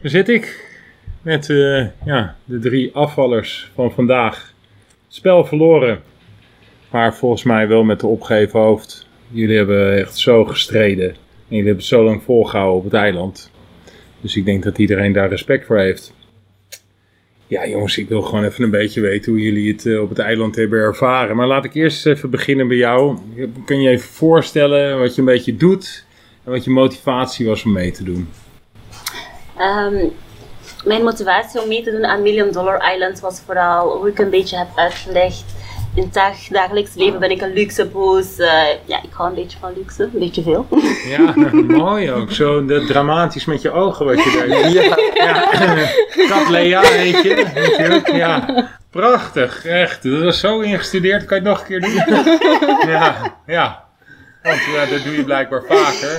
Daar zit ik met eh, ja, de drie afvallers van vandaag. Spel verloren, maar volgens mij wel met de opgeven hoofd. Jullie hebben echt zo gestreden en jullie hebben zo lang volgehouden op het eiland. Dus ik denk dat iedereen daar respect voor heeft. Ja, jongens, ik wil gewoon even een beetje weten hoe jullie het eh, op het eiland hebben ervaren. Maar laat ik eerst even beginnen bij jou. Kun je even voorstellen wat je een beetje doet en wat je motivatie was om mee te doen? Ehm, mijn motivatie om mee te doen aan Million Dollar Island was vooral hoe ik een beetje heb uitgelegd. In het dag, dagelijks leven ben ik een luxe boos. Eh, ja, ik hou een beetje van luxe, een beetje veel. Ja, mooi ook. Zo de, dramatisch met je ogen wat je daar... Ja, ja. Kat Lea heet je, natuurlijk. Ja, prachtig, echt. Dat was zo ingestudeerd, kan je het nog een keer doen? Ja, ja. Want uh, dat doe je blijkbaar vaker.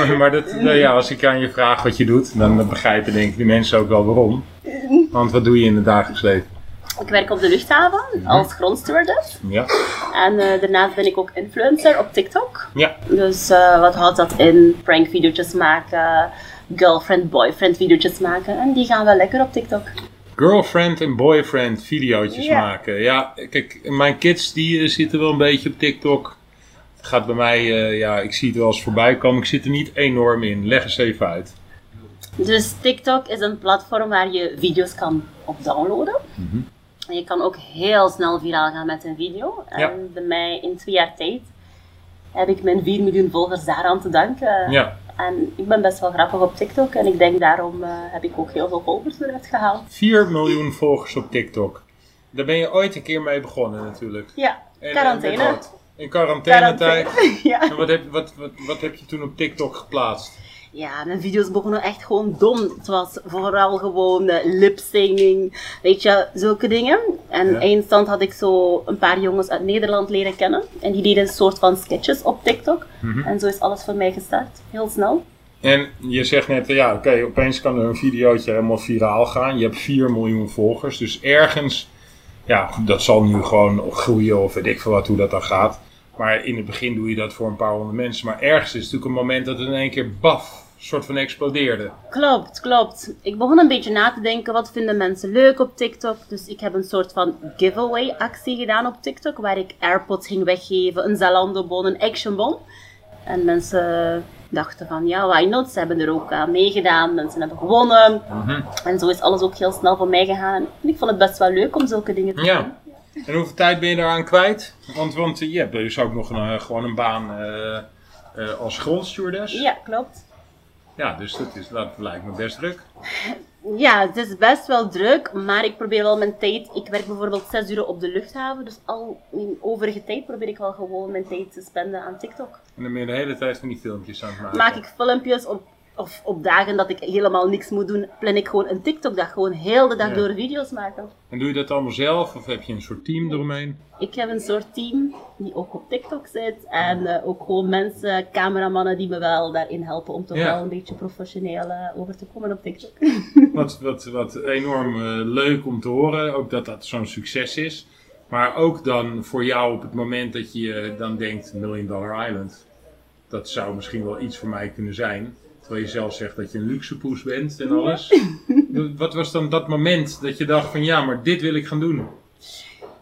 maar dat, nou ja, als ik aan je vraag wat je doet, dan begrijpen denk ik de mensen ook wel waarom. Want wat doe je in het dagelijks leven? Ik werk op de luchthaven als grondstewardess. Ja. En uh, daarnaast ben ik ook influencer op TikTok. Ja. Dus uh, wat houdt dat in? Prank video's maken, girlfriend, boyfriend video's maken. En die gaan wel lekker op TikTok. Girlfriend en boyfriend video's maken. Ja, kijk, mijn kids die zitten wel een beetje op TikTok gaat bij mij, uh, ja, ik zie het wel eens voorbij komen. Ik zit er niet enorm in. Leg eens even uit. Dus TikTok is een platform waar je video's kan op downloaden. Mm -hmm. En je kan ook heel snel viraal gaan met een video. En ja. bij mij in twee jaar tijd heb ik mijn 4 miljoen volgers daaraan te danken. Ja. En ik ben best wel grappig op TikTok en ik denk daarom uh, heb ik ook heel veel volgers eruit gehaald. 4 miljoen volgers op TikTok. Daar ben je ooit een keer mee begonnen natuurlijk. Ja, quarantaine. En in quarantainetijd. Ja. En wat heb, wat, wat, wat heb je toen op TikTok geplaatst? Ja, mijn video's begonnen echt gewoon dom. Het was vooral gewoon uh, lip-singing, weet je, zulke dingen. En Ja. eindstand had ik zo een paar jongens uit Nederland leren kennen. En die deden een soort van sketches op TikTok. Mhm. En zo is alles voor mij gestart, heel snel. En je zegt net, eh, ja oké, opeens kan er een videootje helemaal viraal gaan. Je hebt 4 miljoen volgers, dus ergens, ja, dat zal nu gewoon groeien of weet ik veel wat, hoe dat dan gaat. Maar in het begin doe je dat voor een paar honderd mensen. Maar ergens is het natuurlijk een moment dat het in één keer baf, soort van explodeerde. Klopt, klopt. Ik begon een beetje na te denken, wat vinden mensen leuk op TikTok? Dus ik heb een soort van giveaway actie gedaan op TikTok, waar ik AirPods ging weggeven, een Zalando bon, een Action bon. En mensen dachten van, ja, why not? Ze hebben er ook aan meegedaan, mensen hebben gewonnen. En zo is alles ook heel snel voor mij gegaan. En ik vond het best wel leuk om zulke dingen te Ja. doen. En hoeveel tijd ben je daaraan kwijt? Want, want eh, je hebt dus ook nog een, eh, gewoon een baan eh, eh, als grondstewardess. Ja, klopt. Ja, dus dat, is, dat lijkt me best druk. Ja, het is best wel druk, maar ik probeer wel mijn tijd. Ik werk bijvoorbeeld zes uur op de luchthaven, dus al in overige tijd probeer ik wel gewoon mijn tijd te spenden aan TikTok. En dan ben je de hele tijd van die filmpjes aan het maken. Maak ik filmpjes op, of op dagen dat ik helemaal niks moet doen, plan ik gewoon een TikTok-dag. Gewoon heel de dag Ja. door video's maken. En doe je dat allemaal zelf of heb je een soort team eromheen? Ik heb een soort team die ook op TikTok zit. En eh, ook gewoon mensen, cameramannen die me wel daarin helpen om toch Ja. wel een beetje professioneel eh, over te komen op TikTok. Wat, wat, wat enorm eh, leuk om te horen, ook dat dat zo'n succes is. Maar ook dan voor jou op het moment dat je dan denkt, Million Dollar Island, dat zou misschien wel iets voor mij kunnen zijn. Terwijl je zelf zegt dat je een luxe poes bent en alles. Wat was dan dat moment dat je dacht van ja, maar dit wil ik gaan doen?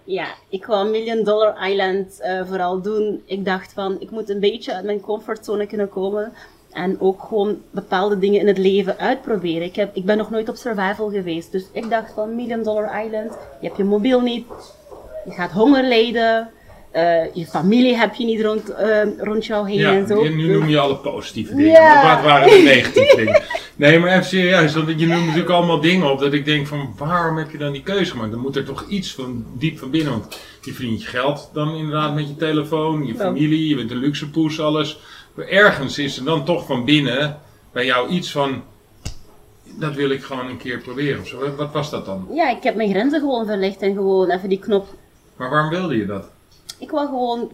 Ja, ik wou Million Dollar Island eh, vooral doen. Ik dacht van, ik moet een beetje uit mijn comfortzone kunnen komen. En ook gewoon bepaalde dingen in het leven uitproberen. Ik, heb, ik ben nog nooit op survival geweest. Dus ik dacht van, Million Dollar Island, je hebt je mobiel niet. Je gaat honger lijden. Eh, je familie heb je niet rond, eh, rond jou heen Ja, en zo. nu noem je alle positieve dingen. Ja. Maar wat waren de negatieve dingen? Nee, maar even serieus, je noemt natuurlijk allemaal dingen op dat ik denk van waarom heb je dan die keuze gemaakt? Dan moet er toch iets van diep van binnen, want je verdient je geld dan inderdaad met je telefoon, je familie, je bent een luxe poes, alles. Maar ergens is er dan toch van binnen bij jou iets van, dat wil ik gewoon een keer proberen of zo. Wat- Wat was dat dan? Ja, ik heb mijn grenzen gewoon verlegd en gewoon even die knop Maar waarom wilde je dat? Ik wil gewoon,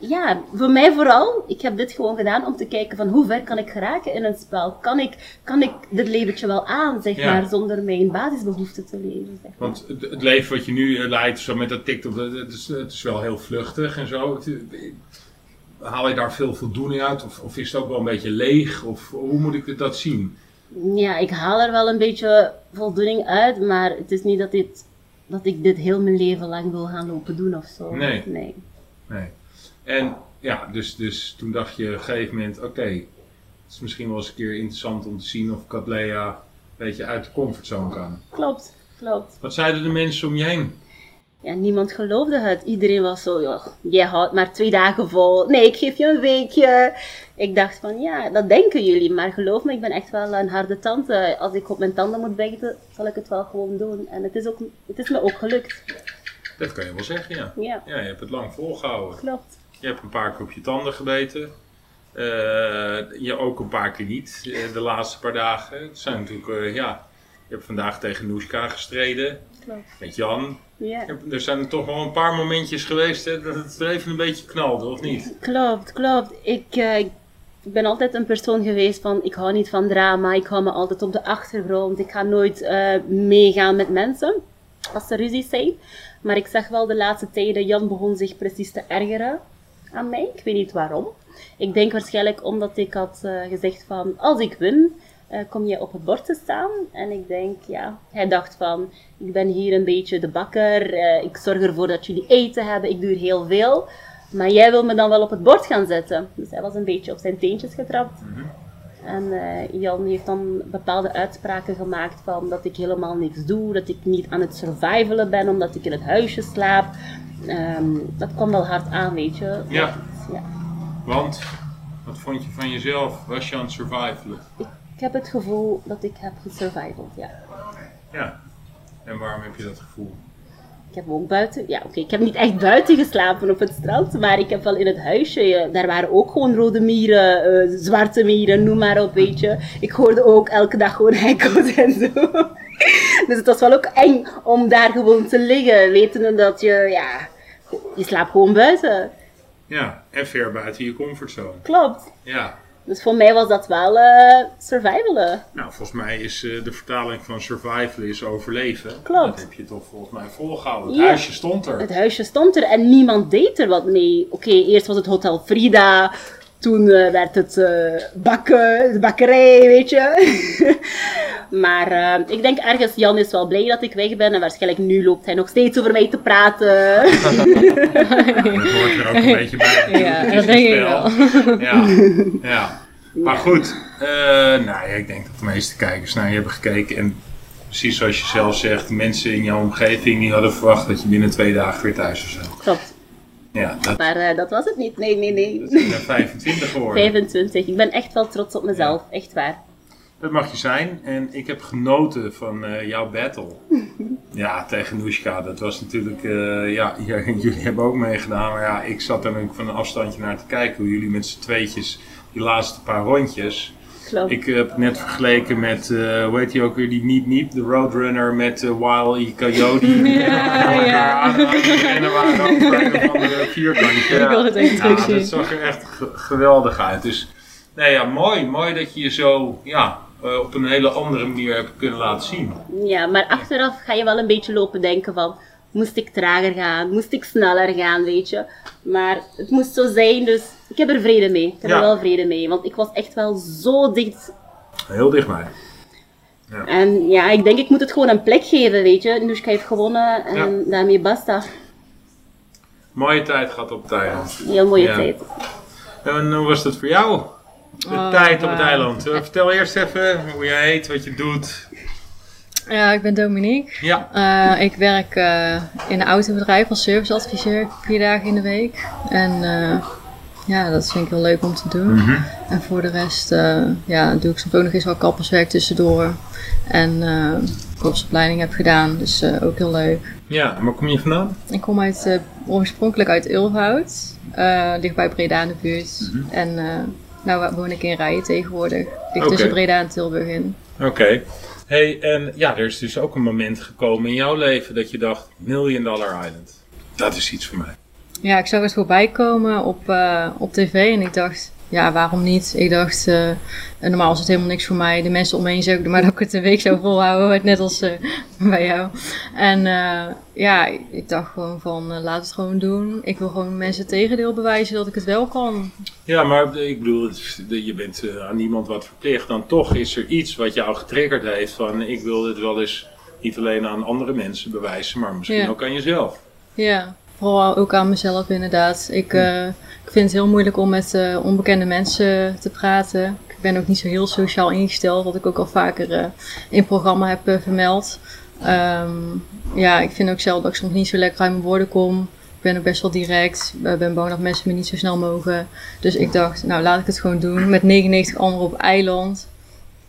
eh, ja, voor mij vooral, ik heb dit gewoon gedaan om te kijken van hoe ver kan ik geraken in een spel. Kan ik, kan ik dit leventje wel aan, zeg Ja. maar, zonder mijn basisbehoeften te leven. Zeg maar. Want het, het leven wat je nu eh, leidt, zo met dat TikTok, het is, het is wel heel vluchtig en zo. Het- haal je daar veel voldoening uit? Of, of is het ook wel een beetje leeg? Of hoe moet ik dat zien? Ja, ik haal er wel een beetje voldoening uit, maar het is niet dat, dit, dat ik dit heel mijn leven lang wil gaan lopen doen of zo. Nee. nee. Nee. En ja, dus, dus toen dacht je op een gegeven moment, oké, het is misschien wel eens een keer interessant om te zien of Catlea een beetje uit de comfortzone kan. Klopt, klopt. Wat zeiden de mensen om je heen? Ja, niemand geloofde het. Iedereen was zo, joh, jij houdt maar twee dagen vol. Nee, ik geef je een weekje. Ik dacht van, ja, dat denken jullie. Maar geloof me, ik ben echt wel een harde tante. Als ik op mijn tanden moet bijten, zal ik het wel gewoon doen. En het is, ook, het is me ook gelukt. Dat kan je wel zeggen, ja. Ja, Ja, je hebt het lang volgehouden. klopt. Je hebt een paar keer op je tanden gebeten. Eh, je ook een paar keer niet, eh, de laatste paar dagen. Het zijn natuurlijk, eh, ja, je hebt vandaag tegen Noeska gestreden, Klopt. met Jan. Ja. Er zijn toch wel een paar momentjes geweest hè, dat het er even een beetje knalde, of niet? Klopt, klopt. Ik, eh, ik ben altijd een persoon geweest van, ik hou niet van drama. Ik hou me altijd op de achtergrond. Ik ga nooit eh, meegaan met mensen als er ruzies zijn. Maar ik zag wel de laatste tijden, Jan begon zich precies te ergeren aan mij. Ik weet niet waarom. Ik denk waarschijnlijk omdat ik had eh, gezegd van, als ik win, eh, kom je op het bord te staan. En ik denk, ja, hij dacht van, ik ben hier een beetje de bakker. eh, ik zorg ervoor dat jullie eten hebben. Ik doe heel veel. Maar jij wil me dan wel op het bord gaan zetten. Dus hij was een beetje op zijn teentjes getrapt. En eh, Jan heeft dan bepaalde uitspraken gemaakt van dat ik helemaal niks doe, dat ik niet aan het survivalen ben omdat ik in het huisje slaap. Ehm, dat kwam wel hard aan, weet je. Ja. ja. Want, wat vond je van jezelf? Was je aan het survivalen? Ik heb het gevoel dat ik heb gesurvivald, ja. Ja. En waarom heb je dat gevoel? Ik heb ook buiten, ja oké, ik heb niet echt buiten geslapen op het strand, maar ik heb wel in het huisje, daar waren ook gewoon rode mieren, eh, zwarte mieren, noem maar op, weet je. Ik hoorde ook elke dag gewoon hekkels en zo. Dus het was wel ook eng om daar gewoon te liggen, wetende dat je, ja, je slaapt gewoon buiten. Ja, en ver buiten je comfortzone. Klopt. Ja. Dus voor mij was dat wel eh survivalen. Nou, volgens mij is eh, de vertaling van survival is overleven. Klopt. Dat heb je toch volgens mij volgehouden. Het Ja. huisje stond er. Het huisje stond er en niemand deed er wat mee. Oké, eerst was het Hotel Frida. Toen eh, werd het eh, bakken, de bakkerij, weet je. maar eh, ik denk ergens, Jan is wel blij dat ik weg ben. En waarschijnlijk nu loopt hij nog steeds over mij te praten. Dat hoort er ook een beetje bij. Ja, dat denk ik spel. Ja, ja. Maar goed, eh, nou ja, ik denk dat de meeste kijkers naar je hebben gekeken. En precies zoals je zelf zegt, mensen in jouw omgeving die hadden verwacht dat je binnen twee dagen weer thuis zou zijn. Klopt. Ja, dat, Maar eh, dat was het niet. Nee, nee, nee. dat is 25 geworden. 25. Ik ben echt wel trots op mezelf. Echt waar. Dat mag je zijn. En ik heb genoten van eh, jouw battle. Ja, tegen Noeska. Dat was natuurlijk... eh, ja, jullie hebben ook meegedaan. Maar ja, ik zat er natuurlijk van een afstandje naar te kijken. Hoe jullie met z'n tweetjes die laatste paar rondjes... Ik heb het net vergeleken met, eh hoe heet die ook weer, die Neep Neep, de Roadrunner met uh, Wile E. Coyote. Ja, ja. En er waren ook een of andere vierkantje. Ik wil het even Ja, terugzien. dat zag er echt ge- geweldig uit. Dus, nee ja, mooi. Mooi dat je je zo, ja, eh, op een hele andere manier hebt kunnen laten zien. Ja, maar achteraf ga je wel een beetje lopen denken van... Moest ik trager gaan? Moest ik sneller gaan, weet je? Maar het moest zo zijn, dus ik heb er vrede mee. Ik heb Ja. er wel vrede mee, want ik was echt wel zo dicht. Heel dichtbij. En ja, ik denk ik moet het gewoon een plek geven, weet je. Nushka heeft gewonnen en daarmee basta. Mooie tijd gehad op het eiland. Heel mooie Ja. tijd. En hoe was dat voor jou? De Oh, tijd op het eh, eiland. Eh, Vertel eerst even hoe jij heet, wat je doet. Ja, ik ben Dominique. Ja. Eh, ik werk eh, in een autobedrijf als serviceadviseur vier dagen in de week. En eh, ja, dat vind ik heel leuk om te doen. Mhm. En voor de rest ja, doe ik soms ook nog eens wat kapperswerk tussendoor. En korpsopleiding heb gedaan, dus ook heel leuk. Ja, waar kom je vandaan? Ik kom uit, oorspronkelijk uit eh dichtbij Breda in de buurt. En eh nou woon ik in Rijen tegenwoordig, dicht tussen Breda en Tilburg in. Oké. Hey, en ja, er is dus ook een moment gekomen in jouw leven dat je dacht, Million Dollar Island. Dat is iets voor mij. Ja, ik zag het voorbij komen op, eh, op tv en ik dacht, ja, waarom niet? Ik dacht, eh, normaal is het helemaal niks voor mij. De mensen om me heen zeggen maar dat ik het een week zou volhouden, net als uh, bij jou. En uh, ja, ik dacht gewoon van, laat het gewoon doen. Ik wil gewoon mensen tegendeel bewijzen dat ik het wel kan. Ja, maar ik bedoel, je bent aan niemand wat verplicht. Dan toch is er iets wat jou getriggerd heeft van, ik wil dit wel eens niet alleen aan andere mensen bewijzen, maar misschien ook aan jezelf. Ja, vooral ook aan mezelf inderdaad. Ik, uh, ik vind het heel moeilijk om met uh, onbekende mensen te praten. Ik ben ook niet zo heel sociaal ingesteld, wat ik ook al vaker uh, in het programma heb vermeld. Um, ja, ik vind ook zelf dat ik soms niet zo lekker uit mijn woorden kom. Ik ben ook best wel direct. Ik ben bang dat mensen me niet zo snel mogen. Dus ik dacht, nou laat ik het gewoon doen. Met 99 anderen op eiland.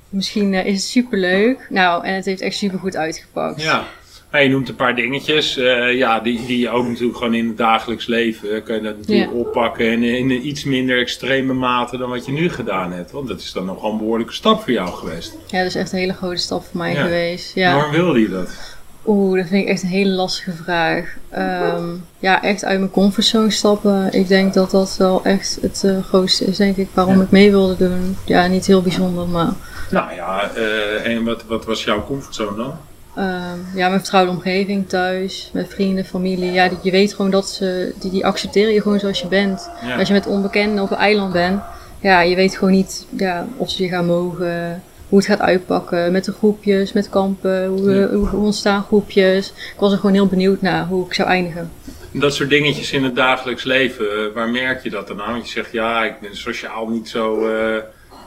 Misschien is het super leuk. Nou, en het heeft echt super goed uitgepakt. Ja, maar je noemt een paar dingetjes, uh, ja, die, die je ook natuurlijk gewoon in het dagelijks leven uh, kan je dat natuurlijk oppakken. En in een iets minder extreme mate dan wat je nu gedaan hebt. Want dat is dan nogal een behoorlijke stap voor jou geweest. Ja, dat is echt een hele grote stap voor mij geweest. Ja. Waarom wilde je dat? Oeh, dat vind ik echt een hele lastige vraag. Um, ja, echt uit mijn comfortzone stappen. Ik denk dat dat wel echt het uh, grootste is, denk ik, waarom ik mee wilde doen. Ja, niet heel bijzonder, maar... Nou ja, en wat, wat was jouw comfortzone dan? Uh, ja, mijn vertrouwde omgeving thuis, met vrienden, familie. Ja, je weet gewoon dat ze, die, die accepteren je gewoon zoals je bent. Als je met onbekenden op een eiland bent, ja, je weet gewoon niet ja, of ze je gaan mogen, hoe het gaat uitpakken, met de groepjes, met kampen, hoe, hoe ontstaan groepjes. Ik was er gewoon heel benieuwd naar hoe ik zou eindigen. Dat soort dingetjes in het dagelijks leven, eh, waar merk je dat dan aan? Want je zegt, ja, ik ben sociaal niet zo... Uh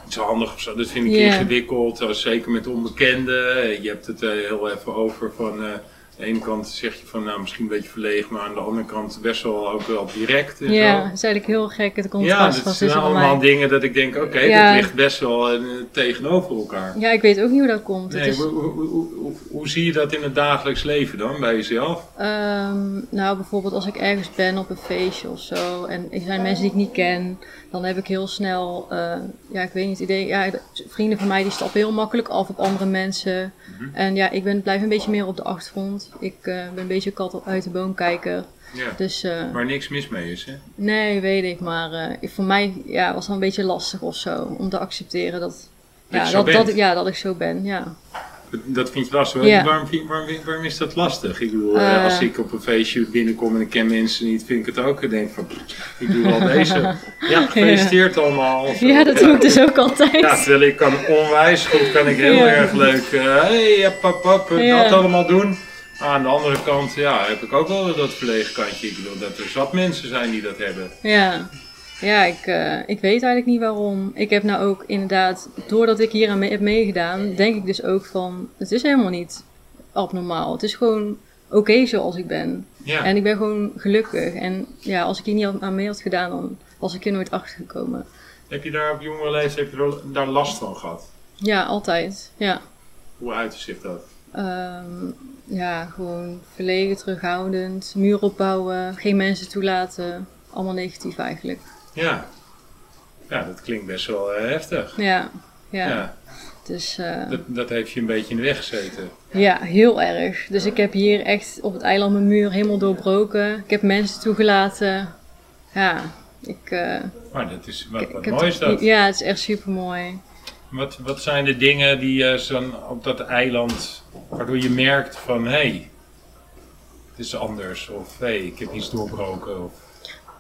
zo handig of zo. Dat vind ik ingewikkeld, zeker met onbekenden. Je hebt het uh, heel even over van... Uh, aan de ene kant zeg je van nou misschien een beetje verlegen, maar aan de andere kant best wel ook wel direct. En ja, zo. dat is eigenlijk heel gek het contrast. Ja, dat zijn allemaal dingen dat ik denk, oké, dat ligt best wel uh, tegenover elkaar. Ja, ik weet ook niet hoe dat komt. Nee, is... hoe, hoe, hoe, hoe, zie je dat in het dagelijks leven dan, bij jezelf? Um, nou, bijvoorbeeld als ik ergens ben op een feestje of zo en er zijn mensen die ik niet ken, dan heb ik heel snel, uh, ja, ik weet niet, het idee, ja, vrienden van mij die stappen heel makkelijk af op andere mensen. Mm -hmm. En ja, ik ben, blijf een beetje meer op de achtergrond. Ik uh, ben een beetje kat uit de boom kijken. Ja, dus, uh, waar niks mis mee is, hè? Nee, weet ik. Maar voor mij ja, was het wel een beetje lastig of zo. Om te accepteren dat, dat, ja, dat, dat, ja, dat ik zo ben. Ja. Dat vind je lastig. Ja. Waarom, waarom, waarom, is dat lastig? Ik bedoel, uh, als ik op een feestje binnenkom en ik ken mensen niet, vind ik het ook. Ik denk van, ik doe wel deze. Ja, gefeliciteerd ja. allemaal. Zo. Ja, dat doe ik dus ook altijd. Ja, terwijl ik kan onwijs goed, kan ik heel ja. erg leuk, uh, hey, pap, pap, dat allemaal doen. Maar aan de andere kant, ja, heb ik ook wel dat verlegen kantje. Ik bedoel, dat er zat mensen zijn die dat hebben. Ja. Ja, ik, uh, ik weet eigenlijk niet waarom. Ik heb nou ook inderdaad, doordat ik hier aan mee heb meegedaan, denk ik dus ook van, het is helemaal niet abnormaal. Het is gewoon oké okay zoals ik ben. Ja. En ik ben gewoon gelukkig. En ja, als ik hier niet aan mee had gedaan, dan was ik er nooit achter gekomen. Heb je daar op jongere leeftijd heb je daar last van gehad? Ja, altijd. Ja. Hoe uitte zich dat? Um, ja, gewoon verlegen, terughoudend, muur opbouwen, geen mensen toelaten. Allemaal negatief eigenlijk. Ja. Ja, dat klinkt best wel uh, heftig. Ja, ja. ja. Dus, uh, dat, dat heeft je een beetje in de weg gezeten. Ja, heel erg. Dus ik heb hier echt op het eiland mijn muur helemaal doorbroken. Ik heb mensen toegelaten. Ja, ik... Uh, maar dat is, wat, wat mooi is dat. Ja, het is echt super mooi. Wat, wat zijn de dingen die zo'n op dat eiland, waardoor je merkt van, hé, hey, het is anders. Of, hé, hey, ik heb iets doorbroken. Of,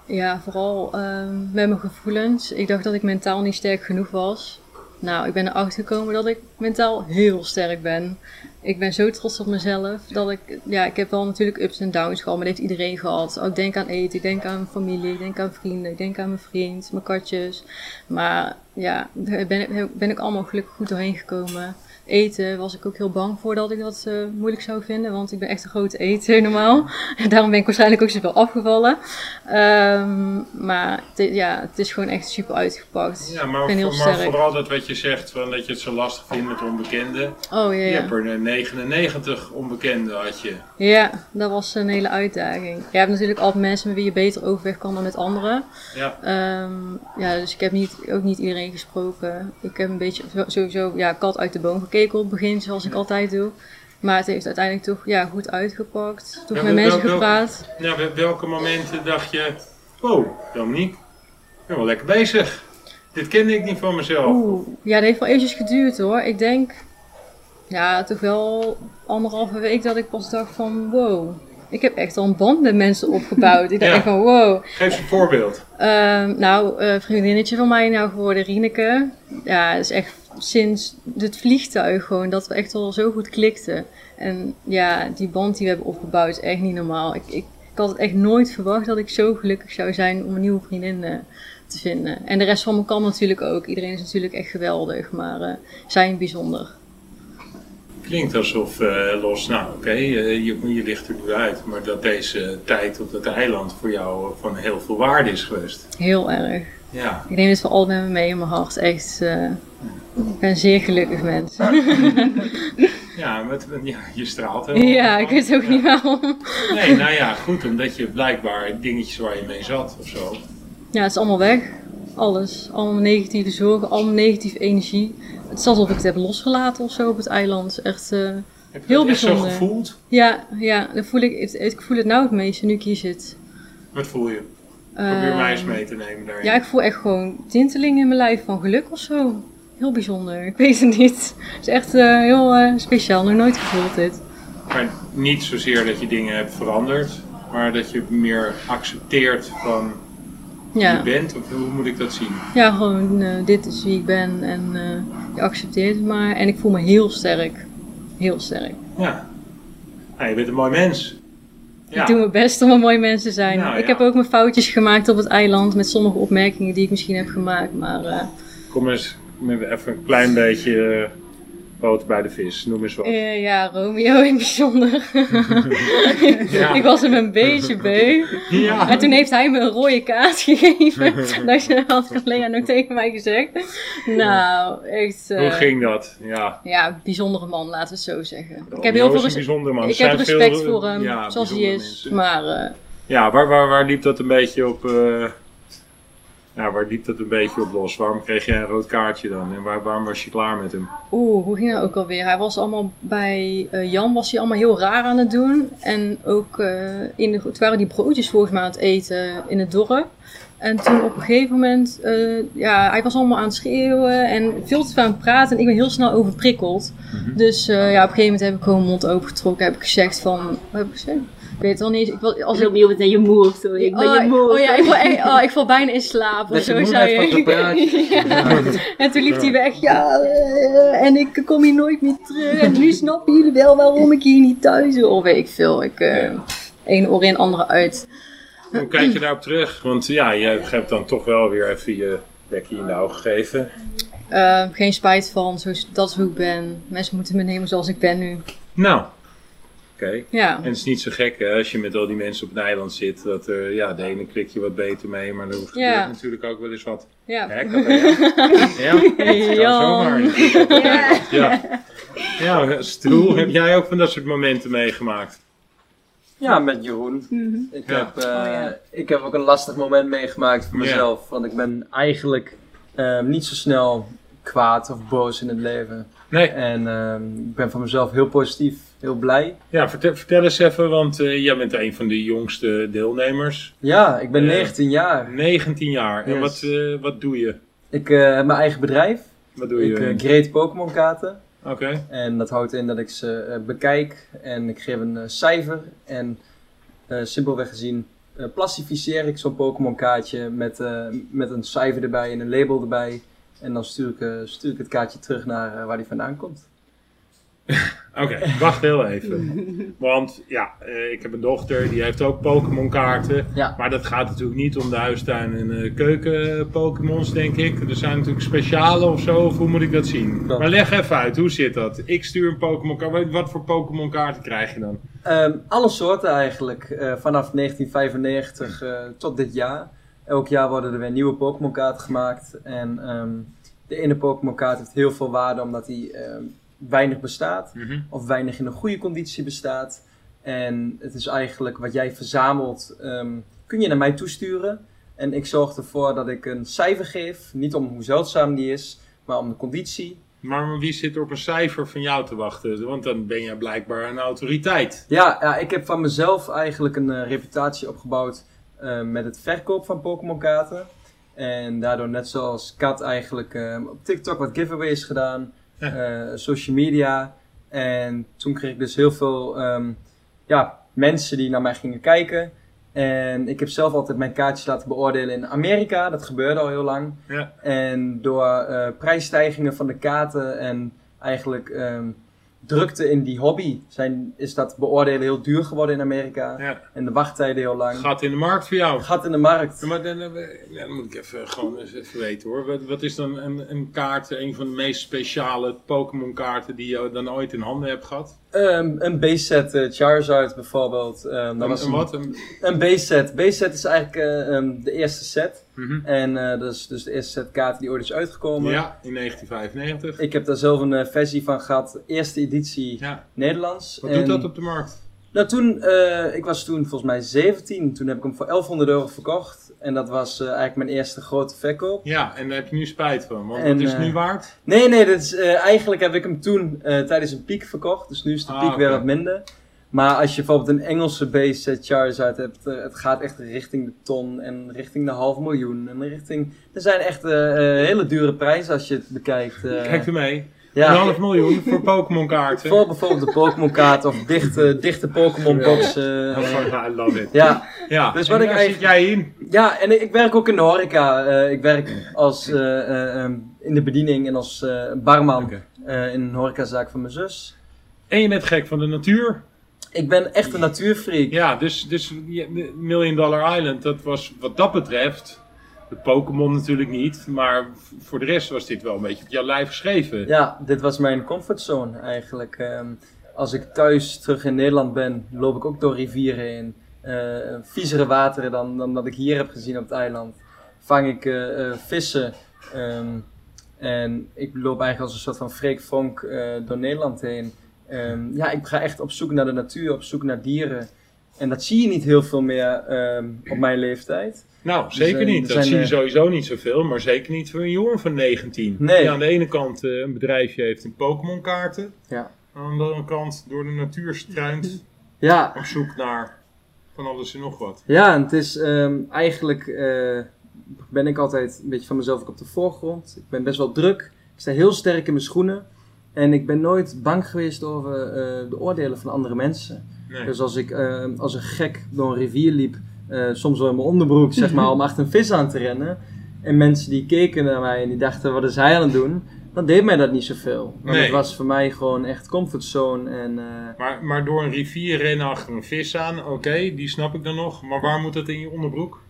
ja, vooral um, met mijn gevoelens. Ik dacht dat ik mentaal niet sterk genoeg was. Nou, ik ben erachter gekomen dat ik mentaal heel sterk ben. Ik ben zo trots op mezelf dat ik, ja, ik heb wel natuurlijk ups en downs gehad, maar dat heeft iedereen gehad. Ook denk aan eten, ik denk aan familie, ik denk aan vrienden, ik denk aan mijn vriend, mijn katjes. Maar ja, daar ben, ben ik allemaal gelukkig goed doorheen gekomen. Eten was ik ook heel bang voor dat ik dat uh, moeilijk zou vinden, want ik ben echt een grote eter normaal. Daarom ben ik waarschijnlijk ook zoveel afgevallen. Um, maar ja, het is gewoon echt super uitgepakt. Ja, maar, ik ben heel maar sterk. vooral dat wat je zegt, van dat je het zo lastig vindt met onbekenden. Oh ja, Je ja. hebt er 99 onbekenden had je. Ja, dat was een hele uitdaging. Je hebt natuurlijk altijd mensen met wie je beter overweg kan dan met anderen. Ja. Um, ja, dus ik heb niet, ook niet iedereen gesproken. Ik heb een beetje sowieso ja, kat uit de boom gekeken op het begin, zoals ik altijd doe. Maar het heeft uiteindelijk toch ja, goed uitgepakt. Toen Ja, met mensen gepraat. Ja, wel- welke momenten dacht je, wow, Dominique, ik ben wel lekker bezig. Dit kende ik niet van mezelf. Oeh, ja, dat heeft wel eventjes geduurd hoor. Ik denk, ja, toch wel anderhalve week dat ik pas dacht van, wow. Ik heb echt al een band met mensen opgebouwd. Ik dacht Ja. echt van, wow. Geef eens een voorbeeld. Ehm, nou, eh vriendinnetje van mij nou geworden, Rieneke. Ja, het is echt sinds het vliegtuig gewoon dat we echt al zo goed klikten. En ja, die band die we hebben opgebouwd is echt niet normaal. Ik, ik, ik had het echt nooit verwacht dat ik zo gelukkig zou zijn om een nieuwe vriendin eh, te vinden. En de rest van mijn kant natuurlijk ook. Iedereen is natuurlijk echt geweldig, maar eh zij bijzonder. Klinkt alsof eh, los, nou oké, je, je ligt er nu uit, maar dat deze tijd op dat eiland voor jou van heel veel waarde is geweest. Heel erg. Ja, Ik neem altijd met me mee in mijn hart. Echt, eh, ik ben zeer gelukkig mens. ja, met, ja je straalt helemaal. ja, ik weet ook Ja. niet waarom. Nee, nou ja, goed, omdat je blijkbaar dingetjes waar je mee zat of zo. Ja, het is allemaal weg. Alles. Allemaal negatieve zorgen, allemaal negatieve energie. Het is alsof ik het heb losgelaten of zo op het eiland. Echt, eh, Heb je Heel dat echt zo bijzonder. gevoeld? ja, ja, dan voel ik, het- ik voel het nou het meeste nu ik hier zit. Wat voel je? Probeer Ehm, mij eens mee te nemen daarin. Ja, ik voel echt gewoon tintelingen in mijn lijf van geluk of zo. Heel bijzonder. Ik weet het niet. Het is echt eh, heel eh, speciaal. Nog nooit gevoeld dit. Maar niet zozeer dat je dingen hebt veranderd, maar dat je meer accepteert van wie Ja, je bent, of hoe moet ik dat zien? ja gewoon eh, dit is wie ik ben en je accepteert het maar. En ik voel me heel sterk. Heel sterk. Ja. Nou, je bent een mooi mens. Ik doe mijn best om een mooi mens te zijn. Nou, ik heb ook mijn foutjes gemaakt op het eiland met sommige opmerkingen die ik misschien heb gemaakt. Maar eh, Kom eens met even een klein beetje eh, boter bij de vis. Noem eens wat. eh, ja, Romeo in het bijzonder. Ja. ik was hem een beetje beu. Ja. En toen heeft hij me een rode kaart gegeven. dat had Lea nog tegen mij gezegd. Nou, echt. eh, Hoe ging dat? Ja. Ja, bijzondere man, laten we het zo zeggen. ik heb heel is veel een res- bijzonder man. ik heb respect veel, voor hem, ja, zoals hij is. mensen. Maar eh, Ja, waar, waar, waar liep dat een beetje op... ja, waar liep dat een beetje op los? Waarom kreeg jij een rood kaartje dan? En waar, waarom was je klaar met hem? Oeh, hoe ging dat ook alweer? Hij was allemaal bij eh, Jan was hij allemaal heel raar aan het doen. En ook eh, in de, het waren die broodjes volgens mij aan het eten in het dorp. En toen op een gegeven moment, eh, ja, hij was allemaal aan het schreeuwen en veel te veel aan het praten. En ik ben heel snel overprikkeld. Mhm. Dus ja, op een gegeven moment heb ik gewoon mijn mond opengetrokken. Heb ik gezegd van, wat heb ik gezegd? Ik weet het al niet. Ik was, als ik, het naar je moe of zo. Ik ben je oh, moe. oh ja, ik val, echt- oh, ik val bijna in slaap of zo. Ja. En toen liep hij weg, ja, eh, en ik kom hier nooit meer terug. En nu snappen jullie wel waarom ik hier niet thuis hoor. Of weet ik veel. Ik, eh Ja. één oor in, andere uit. Hoe kijk je daarop terug? Want ja, je hebt dan toch wel weer even je bekje in de ogen gegeven. Eh, geen spijt van, zo, dat is hoe ik ben. Mensen moeten me nemen zoals ik ben nu. Nou, oké. Ja, En het is niet zo gek hè, als je met al die mensen op een eiland zit. Dat er, ja, de ene klik je wat beter mee, maar er gebeurt Ja. natuurlijk ook wel eens wat. ja. Hè, kan dat, ja? ja, dat kan Ja. zomaar. Ja. Ja. Ja, Stoel, heb jij ook van dat soort momenten meegemaakt? Ja, met Jeroen. Mhm. Ik, Ja. heb, eh, Oh, ja. ik heb ook een lastig moment meegemaakt voor mezelf. Want ik ben eigenlijk ehm, niet zo snel kwaad of boos in het leven. Nee. En ehm, ik ben van mezelf heel positief, heel blij. Ja, vertel, vertel eens even, want eh, jij bent een van de jongste deelnemers. Ja, ik ben Eh, 19 jaar. 19 jaar. En wat, eh, wat doe je? Ik eh, heb mijn eigen bedrijf. Wat doe je? Ik eh, grade Pokémon kaarten. Oké. En dat houdt in dat ik ze eh, bekijk en ik geef een eh, cijfer. En eh, simpelweg gezien eh klassificeer ik zo'n Pokémon kaartje met, eh, met een cijfer erbij en een label erbij. En dan stuur ik, eh, stuur ik het kaartje terug naar eh, waar die vandaan komt. Oké, wacht heel even. Want ja, eh, ik heb een dochter, die heeft ook Pokémon kaarten. Ja. Maar dat gaat natuurlijk niet om de huistuin- en eh, keuken Pokémons, denk ik. Er zijn natuurlijk speciale of zo, of hoe moet ik dat zien? Maar leg even uit, hoe zit dat? Ik stuur een Pokémon kaart. Wat voor Pokémon kaarten krijg je dan? Ehm, alle soorten eigenlijk, eh, vanaf 1995 eh, tot dit jaar. Elk jaar worden er weer nieuwe Pokémon kaarten gemaakt. En ehm, de ene Pokémon kaart heeft heel veel waarde omdat hij ehm, weinig bestaat. of weinig in een goede conditie bestaat. En het is eigenlijk wat jij verzamelt, ehm, kun je naar mij toesturen. En ik zorg ervoor dat ik een cijfer geef, niet om hoe zeldzaam die is, maar om de conditie. Maar wie zit er op een cijfer van jou te wachten? Want dan ben je blijkbaar een autoriteit. Ja, ja ik heb van mezelf eigenlijk een eh, reputatie opgebouwd eh, met het verkoop van Pokémon kaarten. En daardoor net zoals Kat eigenlijk ehm, op TikTok wat giveaways gedaan. Ja. eh, social media. En toen kreeg ik dus heel veel ehm, ja, mensen die naar mij gingen kijken. En ik heb zelf altijd mijn kaartjes laten beoordelen in Amerika. Dat gebeurde al heel lang. Ja. En door eh, prijsstijgingen van de kaarten en eigenlijk ehm, drukte in die hobby zijn, is dat beoordelen heel duur geworden in Amerika. Ja. En de wachttijden heel lang. Gaat in de markt voor jou. Gat in de markt. Ja, maar dan, eh, dan moet ik even, gewoon eens even weten hoor. Wat, wat is dan een, een kaart, een van de meest speciale Pokémon kaarten die je dan ooit in handen hebt gehad? Ehm, een base-set eh, Charizard bijvoorbeeld. Ehm, dat Een- was een wat? Een, Een base-set. Base-set is eigenlijk eh, ehm, de eerste set. Mhm. En eh, dat is dus de eerste set kaarten die ooit is uitgekomen. Ja, in 1995. Ik heb daar zelf een eh, versie van gehad. Eerste editie Ja. Nederlands. Wat En- doet dat op de markt? Nou, toen, eh, ik was toen volgens mij 17. Toen heb ik hem voor 1100 euro verkocht. En dat was eigenlijk mijn eerste grote verkoop. Ja, en daar heb je nu spijt van. Want En, wat is het nu waard? Nee, nee, dat is, eigenlijk heb ik hem toen tijdens een piek verkocht. Dus nu is de Ah, piek weer wat minder. Maar als je bijvoorbeeld een Engelse base set Charizard hebt, eh, het gaat echt richting de ton en richting de half miljoen. En richting, er zijn echt eh, eh, hele dure prijzen als je het bekijkt. eh. Kijk er mee. ja, Een half miljoen voor Pokémon kaarten. voor bijvoorbeeld de Pokémon kaart of dichte, dichte Pokémon boxen. eh. I love it. ja, Ja, Dus en wat ik daar eigenlijk- zit jij in. Ja, en ik werk ook in de horeca. Eh, ik werk als, eh, eh, ehm, in de bediening en als eh, barman eh, in een horecazaak van mijn zus. En je bent gek van de natuur. Ik ben echt een natuurfreak. Ja, dus, dus Million Dollar Island, dat was wat dat betreft, de Pokémon natuurlijk niet, maar voor de rest was dit wel een beetje op jouw lijf geschreven. Ja, dit was mijn comfortzone eigenlijk. Ehm, als ik thuis terug in Nederland ben, loop ik ook door rivieren heen. Eh viezere wateren dan, dan dat ik hier heb gezien op het eiland. Vang ik eh, eh, vissen. ehm, en ik loop eigenlijk als een soort van Freek Vonk door Nederland heen. Ehm, ja, ik ga echt op zoek naar de natuur, op zoek naar dieren. En dat zie je niet heel veel meer ehm, op mijn leeftijd. Nou, zeker zijn- niet. Dat zijn, zie je sowieso niet zoveel, maar zeker niet voor een jongen van 19. Nee. Die aan de ene kant eh, een bedrijfje heeft in Pokémon kaarten, Ja. aan de andere kant door de natuur struint Ja, op zoek naar van alles en nog wat. Ja, en het is ehm, eigenlijk eh, ben ik altijd een beetje van mezelf ook op de voorgrond. Ik ben best wel druk. Ik sta heel sterk in mijn schoenen. En ik ben nooit bang geweest over eh, de oordelen van andere mensen. Nee. Dus als ik eh, als een gek door een rivier liep, eh, soms wel in mijn onderbroek, zeg maar, om achter een vis aan te rennen. En mensen die keken naar mij en die dachten, wat is hij aan het doen? Dan deed mij dat niet zoveel. Want Nee. het was voor mij gewoon echt comfortzone. En, Maar, maar door een rivier rennen achter een vis aan, oké, die snap ik dan nog. Maar waar moet dat in je onderbroek?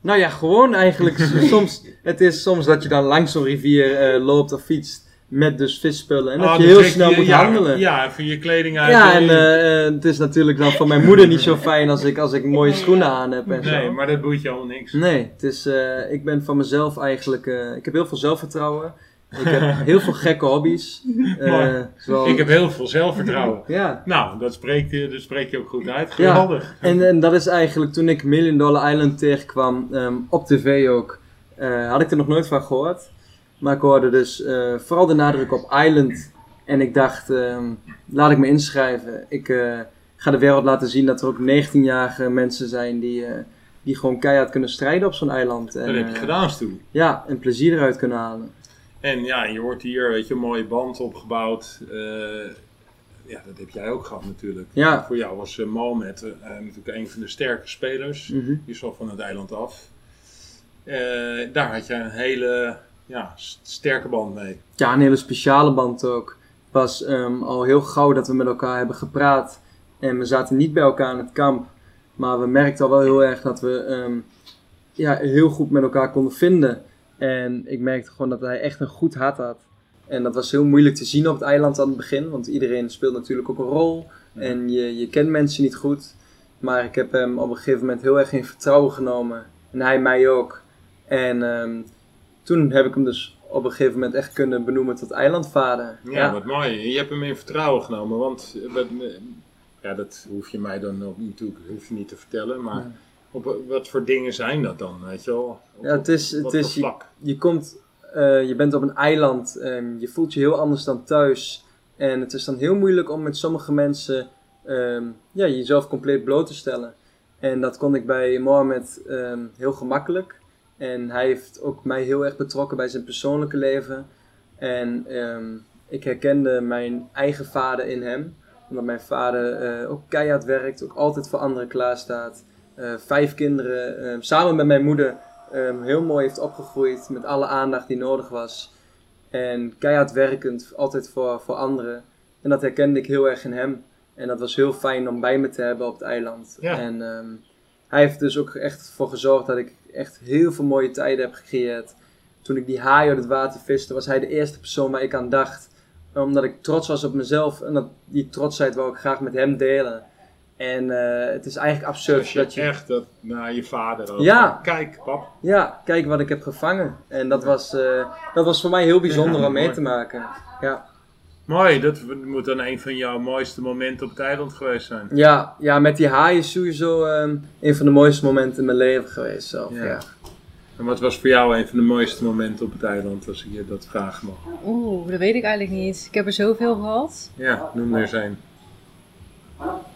Nou ja, gewoon eigenlijk. soms, het is soms dat je dan langs zo'n rivier loopt of fietst met dus visspullen. En dat Ah, je heel snel moet ja, handelen. Ja, Ja, even je kleding uit. en eh, eh, het is natuurlijk dan voor mijn moeder niet zo fijn als ik, als ik mooie schoenen aan heb en nee, zo. maar dat boeit je allemaal niks. Nee, het is, eh, ik ben van mezelf eigenlijk... ik heb heel veel zelfvertrouwen. Ik heb heel veel gekke hobby's. Zoals, Ik heb heel veel zelfvertrouwen. Ja, Nou, dat spreekt je, dat spreekt je ook goed uit. Ja. Geweldig. En, en dat is eigenlijk toen ik Million Dollar Island tegenkwam, ehm, op tv ook, had ik er nog nooit van gehoord. Maar ik hoorde dus eh, vooral de nadruk op Island. En ik dacht, ehm, laat ik me inschrijven. Ik eh, ga de wereld laten zien dat er ook 19-jarige mensen zijn die, eh, die gewoon keihard kunnen strijden op zo'n eiland. En, Dat heb je gedaan, Stu. Ja, en plezier eruit kunnen halen. En ja, je wordt hier, weet je, een mooie band opgebouwd. Ja, dat heb jij ook gehad natuurlijk. Ja. Voor jou was Mohamed natuurlijk een van de sterke spelers. Mhm. Die is al van het eiland af. Daar had je een hele ja, sterke band mee. Ja, een hele speciale band ook. Het was ehm, al heel gauw dat we met elkaar hebben gepraat. En we zaten niet bij elkaar in het kamp. Maar we merkten al wel heel erg dat we ehm, ja, heel goed met elkaar konden vinden. En ik merkte gewoon dat hij echt een goed hart had. En dat was heel moeilijk te zien op het eiland aan het begin. Want iedereen speelt natuurlijk ook een rol. En je, je kent mensen niet goed. Maar ik heb hem op een gegeven moment heel erg in vertrouwen genomen. En hij mij ook. En ehm, toen heb ik hem dus op een gegeven moment echt kunnen benoemen tot eilandvader. Ja, wat mooi. Je hebt hem in vertrouwen genomen. Want ja, dat hoef je mij dan ook natuurlijk hoef je niet te vertellen. Maar Ja. op, wat voor dingen zijn dat dan? Weet je wel? Op, Ja, het is- het is- vlak? je komt, eh, je bent op een eiland, en je voelt je heel anders dan thuis. En het is dan heel moeilijk om met sommige mensen ehm, ja, jezelf compleet bloot te stellen. En dat kon ik bij Mohammed ehm, heel gemakkelijk. En hij heeft ook mij heel erg betrokken bij zijn persoonlijke leven. En ehm, ik herkende mijn eigen vader in hem. Omdat mijn vader eh, ook keihard werkt, ook altijd voor anderen klaarstaat. Eh vijf kinderen, ehm, samen met mijn moeder, ehm, heel mooi heeft opgegroeid met alle aandacht die nodig was. En keihard werkend, altijd voor, voor anderen. En dat herkende ik heel erg in hem. En dat was heel fijn om bij me te hebben op het eiland. Ja. En hij heeft dus ook echt voor gezorgd dat ik echt heel veel mooie tijden heb gecreëerd. Toen ik die haai uit het water viste, was hij de eerste persoon waar ik aan dacht. Omdat ik trots was op mezelf en dat, die trotsheid wou ik graag met hem delen. En eh, het is eigenlijk absurd Dus je dat je... echt dat naar je vader ook. Ja. Kijk, pap. Ja, kijk wat ik heb gevangen. En dat was, eh, dat was voor mij heel bijjonder Ja, om mee mooi. te maken. Ja. Mooi, dat moet dan een van jouw mooiste momenten op het eiland geweest zijn. Ja, ja, met die haai is sowieso ehm, een van de mooiste momenten in mijn leven geweest zelf. Ja. Ja. En wat was voor jou een van de mooiste momenten op het eiland, als ik je dat vragen mag? Oeh, dat weet ik eigenlijk niet. Ik heb er zoveel gehad. Ja, noem er eens een.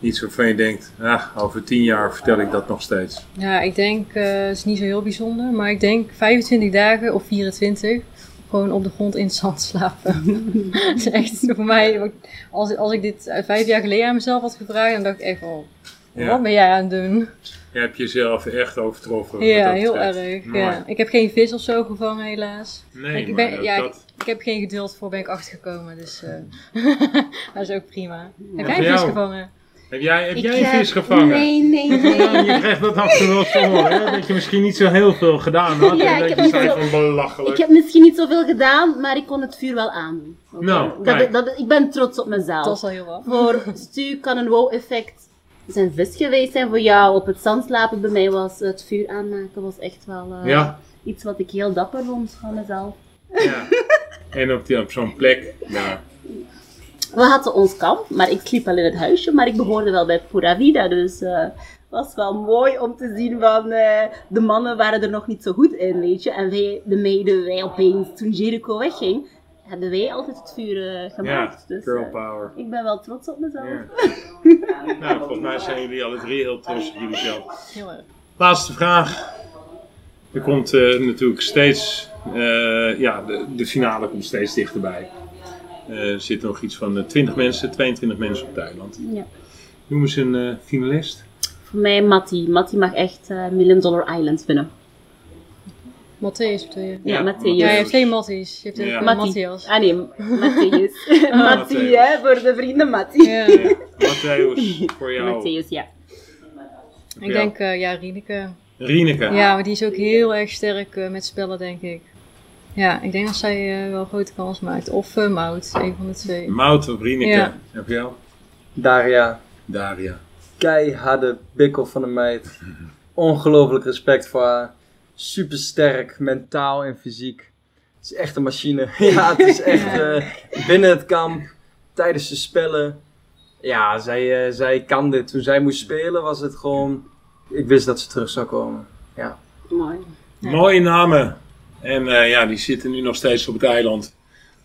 Iets waarvan je denkt, ah, over tien jaar vertel ik dat nog steeds. Ja, ik denk, eh, het is niet zo heel bijzonder, maar ik denk 25 dagen of 24 gewoon op de grond in het zand slapen. dat is echt voor mij, als, als ik dit eh, vijf jaar geleden aan mezelf had gevraagd, dan dacht ik echt van, Ja. wat ben jij aan het doen? Je hebt jezelf echt overtroffen. Ja, heel betreft. erg. Mooi. Ja. Ik heb geen vis of zo gevangen helaas. Nee, Ik maar ben- ja, dat. Ik heb geen geduld voor, ben ik achtergekomen, dus eh, dat is ook prima. Heb jij vis gevangen? Heb jij, heb Ik jij een vis gevangen? Nee, nee, Ja, nee. je krijgt dat af en toe wel eens te horen, hè? dat je misschien niet zo heel veel gedaan had. Ja, en dat heb je zei van belachelijk. Ik heb misschien niet zoveel gedaan, maar ik kon het vuur wel aandoen. Oké. Nou, dat, kijk. dat, ik ben trots op Dat mezelf. was al heel wat. Voor Stu kan een wow-effect zijn vis geweest zijn. Voor jou op het zand slapen bij mij was het vuur aanmaken was echt wel eh, Ja. iets wat ik heel dapper vond van mezelf. Ja. En op, die, op zo'n plek, ja. We hadden ons kamp, maar ik sliep al in het huisje, maar ik behoorde wel bij Pura Vida, dus eh, het was wel mooi om te zien van eh, de mannen waren er nog niet zo goed in, weet je. En wij, de meiden, wij opeens, toen Jericho wegging, hebben wij altijd het vuur eh, ja, gemaakt. dus girl eh, power. ik ben wel trots op mezelf. Ja. nou, volgens mij zijn jullie alle drie heel trots op jullie zelf. Heel erg. Laatste vraag. Er komt natuurlijk steeds, ja, de, de finale komt steeds dichterbij. Eh, er zitten nog iets van eh, 20 mensen, 22 mensen op het eiland. Ja. Noem eens een eh, finalist. Voor mij Matti. Matti mag echt eh, Million Dollar Island winnen. Matthäus bedoel je? Ja, Ja, Matthäus. Ja, je hebt geen Matties. Je hebt Ja. Matthias. Ah nee, Matthäus. Matthäus. hè, voor de vrienden Matti. Ja. Ja. Matthäus, voor jou. Matthäus, ja. Ik denk, eh, ja, Rieneke. Rieneke. Ja, maar die is ook heel erg sterk eh, met spellen, denk ik. Ja, ik denk dat zij eh, wel een grote kans maakt. Of eh Mout, een van de twee. Mout of Rieneke. Ja. Heb je jou? Daria, Daria. keiharde bikkel van een meid. Ongelooflijk respect voor haar. Super sterk, mentaal en fysiek. Het is echt een machine. ja, het is echt eh, binnen het kamp, tijdens de spellen. Ja, zij, zij kan dit. Toen zij moest spelen was het gewoon... Ik wist dat ze terug zou komen. Ja. Mooi. Ja. Mooie namen. En eh, ja, die zitten nu nog steeds op het eiland.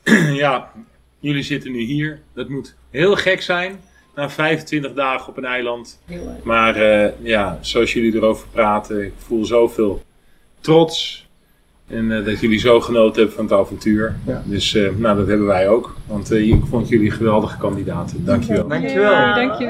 ja, jullie zitten nu hier. Dat moet heel gek zijn. Na 25 dagen op een eiland. Maar eh, ja, zoals jullie erover praten, ik voel zoveel trots. En eh, dat jullie zo genoten hebben van het avontuur. Ja. Dus eh, nou, dat hebben wij ook. Want eh, ik vond jullie geweldige kandidaten. Dankjewel. Dankjewel. Dankjewel.